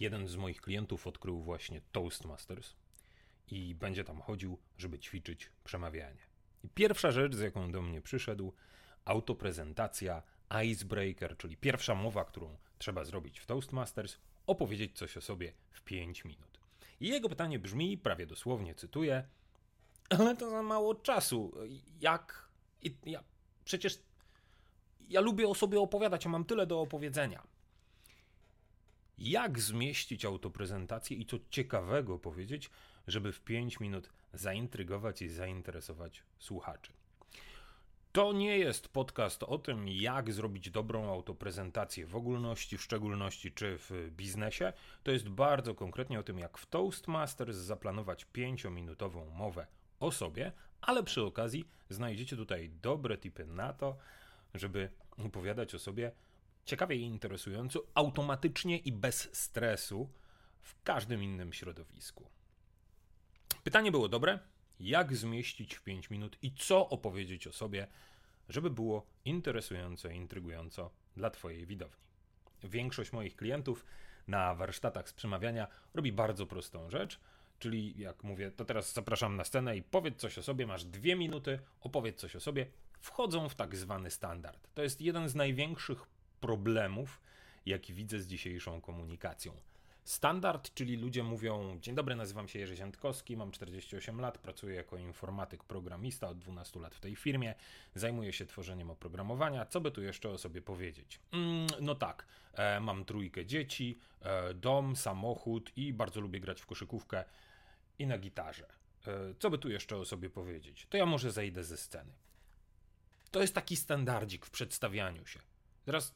Jeden z moich klientów odkrył właśnie Toastmasters i będzie tam chodził, żeby ćwiczyć przemawianie. I pierwsza rzecz, z jaką do mnie przyszedł, autoprezentacja, icebreaker, czyli pierwsza mowa, którą trzeba zrobić w Toastmasters, opowiedzieć coś o sobie w 5 minut. I jego pytanie brzmi, prawie dosłownie cytuję, ale to za mało czasu. Jak. Ja, przecież ja lubię o sobie opowiadać, a mam tyle do opowiedzenia. Jak zmieścić autoprezentację i co ciekawego powiedzieć, żeby w 5 minut zaintrygować i zainteresować słuchaczy? To nie jest podcast o tym, jak zrobić dobrą autoprezentację w ogólności, w szczególności czy w biznesie. To jest bardzo konkretnie o tym, jak w Toastmasters zaplanować 5-minutową mowę o sobie, ale przy okazji znajdziecie tutaj dobre tipy na to, żeby opowiadać o sobie ciekawie i interesująco, automatycznie i bez stresu w każdym innym środowisku. Pytanie było dobre. Jak zmieścić w 5 minut i co opowiedzieć o sobie, żeby było interesująco i intrygująco dla Twojej widowni? Większość moich klientów na warsztatach z przemawiania robi bardzo prostą rzecz, czyli jak mówię, to teraz zapraszam na scenę i powiedz coś o sobie, masz dwie minuty, opowiedz coś o sobie, wchodzą w tak zwany standard. To jest jeden z największych problemów, jaki widzę z dzisiejszą komunikacją. Standard, czyli ludzie mówią: Dzień dobry, nazywam się Jerzy Ziętkowski, mam 48 lat, pracuję jako informatyk, programista od 12 lat w tej firmie, zajmuję się tworzeniem oprogramowania. Co by tu jeszcze o sobie powiedzieć? Mm, no tak, e, mam trójkę dzieci, e, dom, samochód i bardzo lubię grać w koszykówkę i na gitarze. E, co by tu jeszcze o sobie powiedzieć? To ja może zejdę ze sceny. To jest taki standardzik w przedstawianiu się. Teraz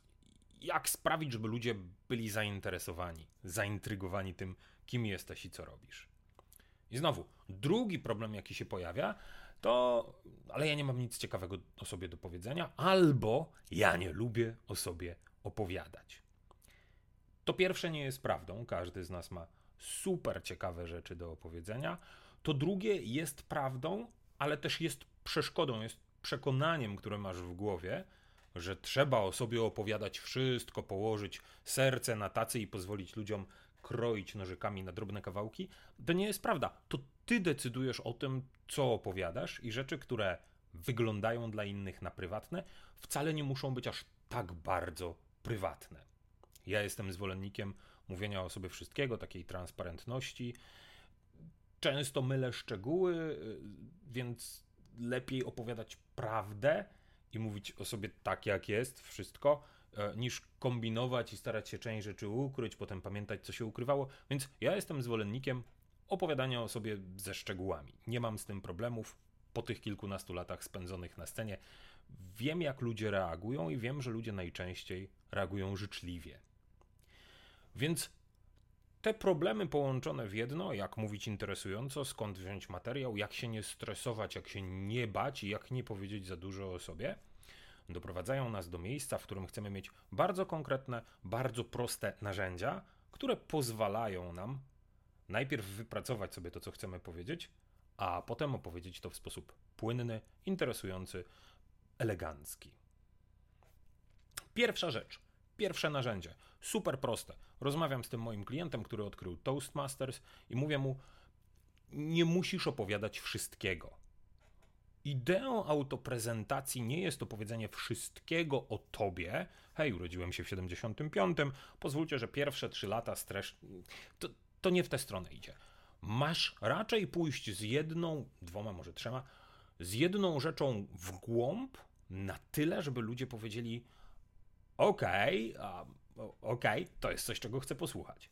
jak sprawić, żeby ludzie byli zainteresowani, zaintrygowani tym, kim jesteś i co robisz. I znowu, drugi problem, jaki się pojawia, to ale ja nie mam nic ciekawego o sobie do powiedzenia, albo ja nie lubię o sobie opowiadać. To pierwsze nie jest prawdą, każdy z nas ma super ciekawe rzeczy do opowiedzenia. To drugie jest prawdą, ale też jest przeszkodą, jest przekonaniem, które masz w głowie, że trzeba o sobie opowiadać wszystko, położyć serce na tacy i pozwolić ludziom kroić nożykami na drobne kawałki, to nie jest prawda. To ty decydujesz o tym, co opowiadasz i rzeczy, które wyglądają dla innych na prywatne, wcale nie muszą być aż tak bardzo prywatne. Ja jestem zwolennikiem mówienia o sobie wszystkiego, takiej transparentności. Często mylę szczegóły, więc lepiej opowiadać prawdę i mówić o sobie tak, jak jest, wszystko, e, niż kombinować i starać się część rzeczy ukryć, potem pamiętać, co się ukrywało. Więc ja jestem zwolennikiem opowiadania o sobie ze szczegółami. Nie mam z tym problemów. Po tych kilkunastu latach spędzonych na scenie, wiem, jak ludzie reagują i wiem, że ludzie najczęściej reagują życzliwie. Więc te problemy połączone w jedno, jak mówić interesująco, skąd wziąć materiał, jak się nie stresować, jak się nie bać i jak nie powiedzieć za dużo o sobie, doprowadzają nas do miejsca, w którym chcemy mieć bardzo konkretne, bardzo proste narzędzia, które pozwalają nam najpierw wypracować sobie to, co chcemy powiedzieć, a potem opowiedzieć to w sposób płynny, interesujący, elegancki. Pierwsza rzecz Pierwsze narzędzie, super proste. Rozmawiam z tym moim klientem, który odkrył Toastmasters i mówię mu: Nie musisz opowiadać wszystkiego. Ideą autoprezentacji nie jest opowiedzenie wszystkiego o tobie. Hej, urodziłem się w 75. Pozwólcie, że pierwsze trzy lata stres. To, to nie w tę stronę idzie. Masz raczej pójść z jedną, dwoma, może trzema, z jedną rzeczą w głąb na tyle, żeby ludzie powiedzieli: okej, okay, okej, okay, to jest coś, czego chcę posłuchać.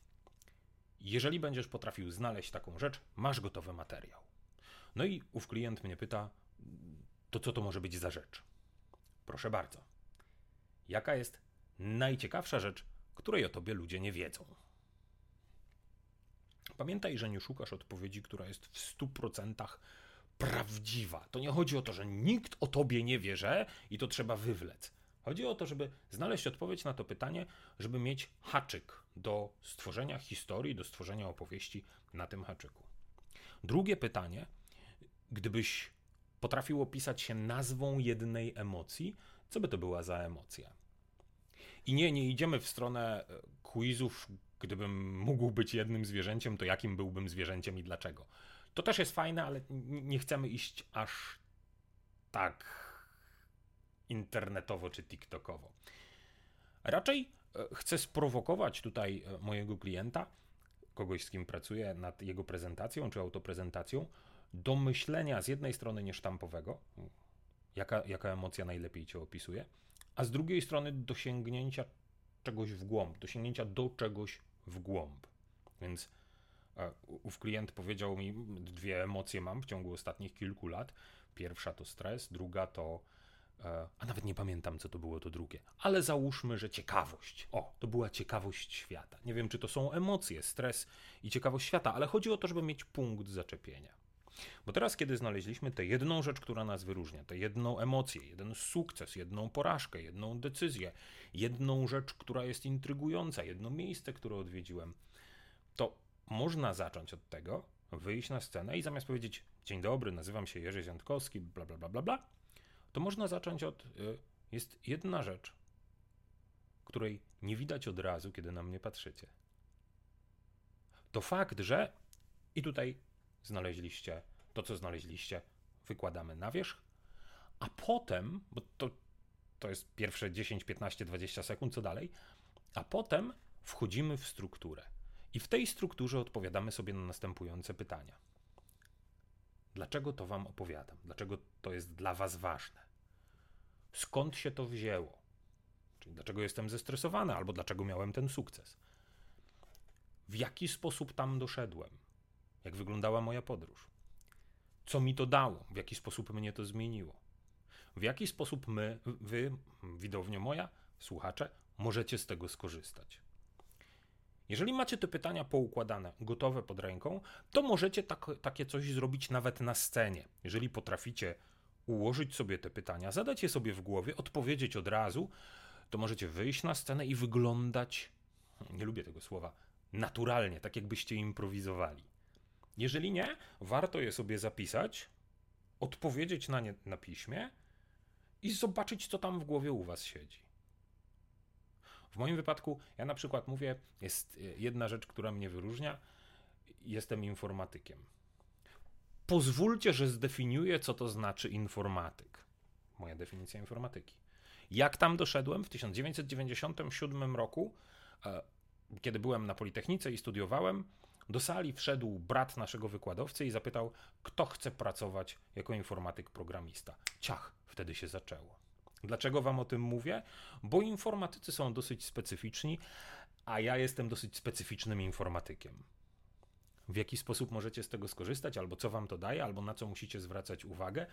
Jeżeli będziesz potrafił znaleźć taką rzecz, masz gotowy materiał. No i ów klient mnie pyta, to co to może być za rzecz? Proszę bardzo. Jaka jest najciekawsza rzecz, której o tobie ludzie nie wiedzą? Pamiętaj, że nie szukasz odpowiedzi, która jest w 100% prawdziwa. To nie chodzi o to, że nikt o tobie nie wie, że i to trzeba wywlec. Chodzi o to, żeby znaleźć odpowiedź na to pytanie, żeby mieć haczyk do stworzenia historii, do stworzenia opowieści na tym haczyku. Drugie pytanie, gdybyś potrafił opisać się nazwą jednej emocji, co by to była za emocja? I nie, nie idziemy w stronę e, quizów, Gdybym mógł być jednym zwierzęciem, to jakim byłbym zwierzęciem i dlaczego? To też jest fajne, ale nie chcemy iść aż tak internetowo czy TikTokowo. Raczej e, chcę sprowokować tutaj e, mojego klienta, kogoś z kim pracuję nad jego prezentacją czy autoprezentacją, do myślenia z jednej strony niesztampowego, jaka, jaka emocja najlepiej cię opisuje, a z drugiej strony do sięgnięcia czegoś w głąb, do sięgnięcia do czegoś w głąb. Więc e, ów klient powiedział mi, dwie emocje mam w ciągu ostatnich kilku lat. Pierwsza to stres, druga to a nawet nie pamiętam, co to było to drugie. Ale załóżmy, że ciekawość. O, to była ciekawość świata. Nie wiem, czy to są emocje, stres i ciekawość świata, ale chodzi o to, żeby mieć punkt zaczepienia. Bo teraz, kiedy znaleźliśmy tę jedną rzecz, która nas wyróżnia, tę jedną emocję, jeden sukces, jedną porażkę, jedną decyzję, jedną rzecz, która jest intrygująca, jedno miejsce, które odwiedziłem, to można zacząć od tego, wyjść na scenę i zamiast powiedzieć: Dzień dobry, nazywam się Jerzy Ziątkowski, bla, bla, bla, bla, bla, to można zacząć od. Y, jest jedna rzecz, której nie widać od razu, kiedy na mnie patrzycie. To fakt, że i tutaj znaleźliście to, co znaleźliście, wykładamy na wierzch, a potem, bo to, to jest pierwsze 10, 15, 20 sekund, co dalej, a potem wchodzimy w strukturę. I w tej strukturze odpowiadamy sobie na następujące pytania. Dlaczego to Wam opowiadam? Dlaczego to jest dla Was ważne? Skąd się to wzięło. Czyli dlaczego jestem zestresowany, albo dlaczego miałem ten sukces. W jaki sposób tam doszedłem? Jak wyglądała moja podróż? Co mi to dało? W jaki sposób mnie to zmieniło? W jaki sposób my, wy, widownio moja, słuchacze, możecie z tego skorzystać? Jeżeli macie te pytania poukładane, gotowe pod ręką, to możecie tak, takie coś zrobić nawet na scenie. Jeżeli potraficie ułożyć sobie te pytania, zadać je sobie w głowie, odpowiedzieć od razu, to możecie wyjść na scenę i wyglądać, nie lubię tego słowa, naturalnie, tak jakbyście improwizowali. Jeżeli nie, warto je sobie zapisać, odpowiedzieć na nie na piśmie i zobaczyć, co tam w głowie u Was siedzi. W moim wypadku, ja na przykład mówię, jest jedna rzecz, która mnie wyróżnia. Jestem informatykiem. Pozwólcie, że zdefiniuję, co to znaczy informatyk. Moja definicja informatyki. Jak tam doszedłem w 1997 roku, e, kiedy byłem na Politechnice i studiowałem, do sali wszedł brat naszego wykładowcy i zapytał, kto chce pracować jako informatyk programista. Ciach, wtedy się zaczęło. Dlaczego wam o tym mówię? Bo informatycy są dosyć specyficzni, a ja jestem dosyć specyficznym informatykiem w jaki sposób możecie z tego skorzystać, albo co wam to daje, albo na co musicie zwracać uwagę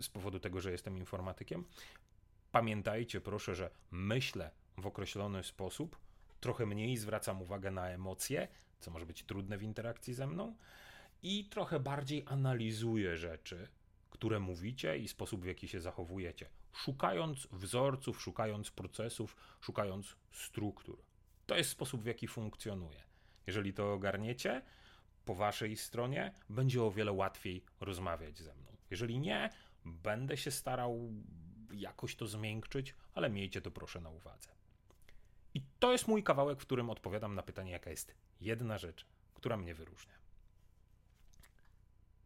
z powodu tego, że jestem informatykiem. Pamiętajcie proszę, że myślę w określony sposób, trochę mniej zwracam uwagę na emocje, co może być trudne w interakcji ze mną, i trochę bardziej analizuję rzeczy, które mówicie i sposób, w jaki się zachowujecie, szukając wzorców, szukając procesów, szukając struktur. To jest sposób, w jaki funkcjonuje. Jeżeli to ogarniecie, po waszej stronie, będzie o wiele łatwiej rozmawiać ze mną. Jeżeli nie, będę się starał jakoś to zmiękczyć, ale miejcie to proszę na uwadze. I to jest mój kawałek, w którym odpowiadam na pytanie, jaka jest jedna rzecz, która mnie wyróżnia.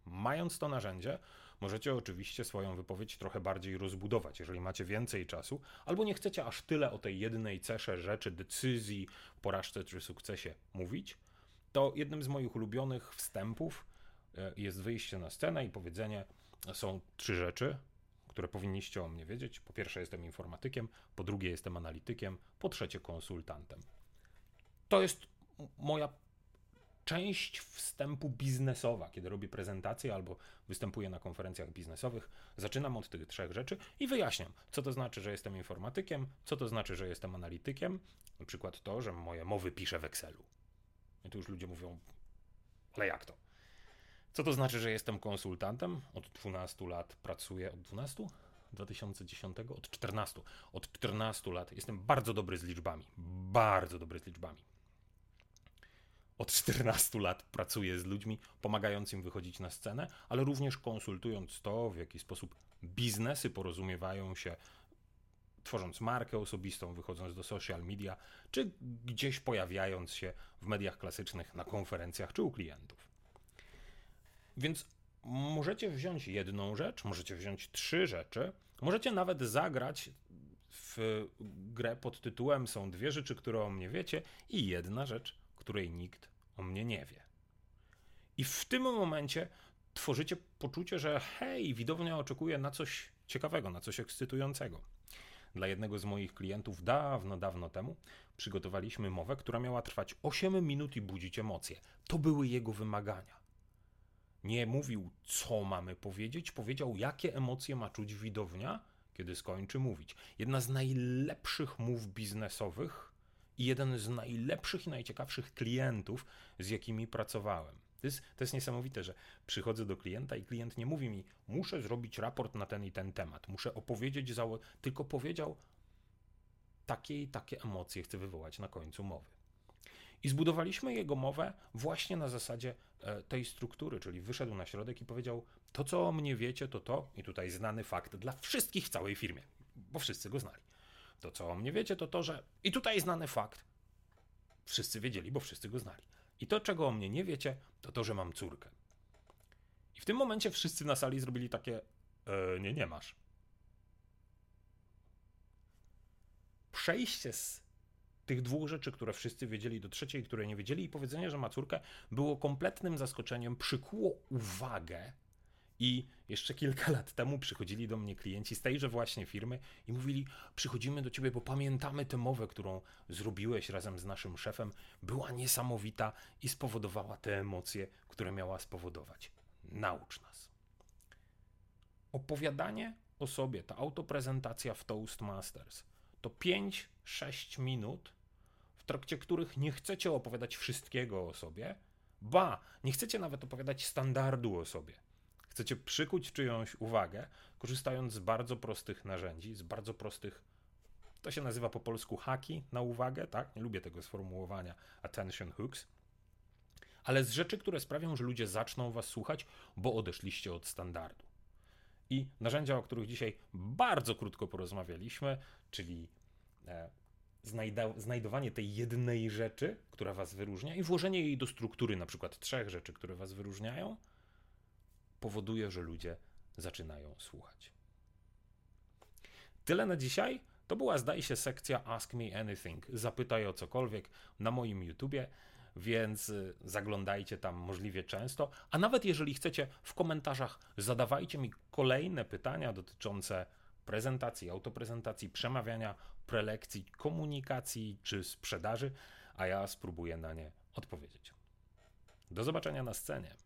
Mając to narzędzie, możecie oczywiście swoją wypowiedź trochę bardziej rozbudować, jeżeli macie więcej czasu, albo nie chcecie aż tyle o tej jednej cesze rzeczy, decyzji, porażce czy sukcesie mówić, to jednym z moich ulubionych wstępów e, jest wyjście na scenę i powiedzenie: Są trzy rzeczy, które powinniście o mnie wiedzieć. Po pierwsze, jestem informatykiem, po drugie, jestem analitykiem, po trzecie, konsultantem. To jest moja część wstępu biznesowa, kiedy robię prezentacje albo występuję na konferencjach biznesowych. Zaczynam od tych trzech rzeczy i wyjaśniam, co to znaczy, że jestem informatykiem, co to znaczy, że jestem analitykiem. Na przykład to, że moje mowy piszę w Excelu. I tu już ludzie mówią, ale jak to? Co to znaczy, że jestem konsultantem? Od 12 lat pracuję, od 12? 2010? Od 14. Od 14 lat jestem bardzo dobry z liczbami. Bardzo dobry z liczbami. Od 14 lat pracuję z ludźmi, pomagając im wychodzić na scenę, ale również konsultując to, w jaki sposób biznesy porozumiewają się tworząc markę osobistą, wychodząc do social media, czy gdzieś pojawiając się w mediach klasycznych, na konferencjach czy u klientów. Więc możecie wziąć jedną rzecz, możecie wziąć trzy rzeczy, możecie nawet zagrać w grę pod tytułem Są dwie rzeczy, które o mnie wiecie, i jedna rzecz, której nikt o mnie nie wie. I w tym momencie tworzycie poczucie, że hej, widownia oczekuje na coś ciekawego, na coś ekscytującego. Dla jednego z moich klientów dawno, dawno temu przygotowaliśmy mowę, która miała trwać 8 minut i budzić emocje. To były jego wymagania. Nie mówił, co mamy powiedzieć, powiedział, jakie emocje ma czuć widownia, kiedy skończy mówić. Jedna z najlepszych mów biznesowych i jeden z najlepszych i najciekawszych klientów, z jakimi pracowałem. To jest, to jest niesamowite, że przychodzę do klienta i klient nie mówi mi, muszę zrobić raport na ten i ten temat, muszę opowiedzieć, tylko powiedział, takie i takie emocje chcę wywołać na końcu mowy. I zbudowaliśmy jego mowę właśnie na zasadzie e, tej struktury, czyli wyszedł na środek i powiedział: To, co o mnie wiecie, to to, i tutaj znany fakt dla wszystkich w całej firmie, bo wszyscy go znali. To, co o mnie wiecie, to to, że. I tutaj znany fakt. Wszyscy wiedzieli, bo wszyscy go znali. I to, czego o mnie nie wiecie, to to, że mam córkę. I w tym momencie wszyscy na sali zrobili takie: e, Nie, nie masz. Przejście z tych dwóch rzeczy, które wszyscy wiedzieli, do trzeciej, które nie wiedzieli, i powiedzenie, że ma córkę, było kompletnym zaskoczeniem, przykuło uwagę. I jeszcze kilka lat temu przychodzili do mnie klienci z tejże właśnie firmy i mówili: Przychodzimy do ciebie, bo pamiętamy tę mowę, którą zrobiłeś razem z naszym szefem. Była niesamowita i spowodowała te emocje, które miała spowodować. Naucz nas. Opowiadanie o sobie, ta autoprezentacja w Toastmasters to 5-6 minut, w trakcie których nie chcecie opowiadać wszystkiego o sobie, ba, nie chcecie nawet opowiadać standardu o sobie. Chcecie przykuć czyjąś uwagę, korzystając z bardzo prostych narzędzi, z bardzo prostych, to się nazywa po polsku haki na uwagę, tak? Nie lubię tego sformułowania attention hooks, ale z rzeczy, które sprawią, że ludzie zaczną was słuchać, bo odeszliście od standardu. I narzędzia, o których dzisiaj bardzo krótko porozmawialiśmy, czyli e, znajdowanie tej jednej rzeczy, która was wyróżnia, i włożenie jej do struktury, na przykład trzech rzeczy, które was wyróżniają, powoduje, że ludzie zaczynają słuchać. Tyle na dzisiaj. To była, zdaje się, sekcja Ask Me Anything. Zapytaj o cokolwiek na moim YouTubie więc y, zaglądajcie tam możliwie często. A nawet jeżeli chcecie, w komentarzach zadawajcie mi kolejne pytania dotyczące prezentacji, autoprezentacji, przemawiania, prelekcji, komunikacji czy sprzedaży, a ja spróbuję na nie odpowiedzieć. Do zobaczenia na scenie.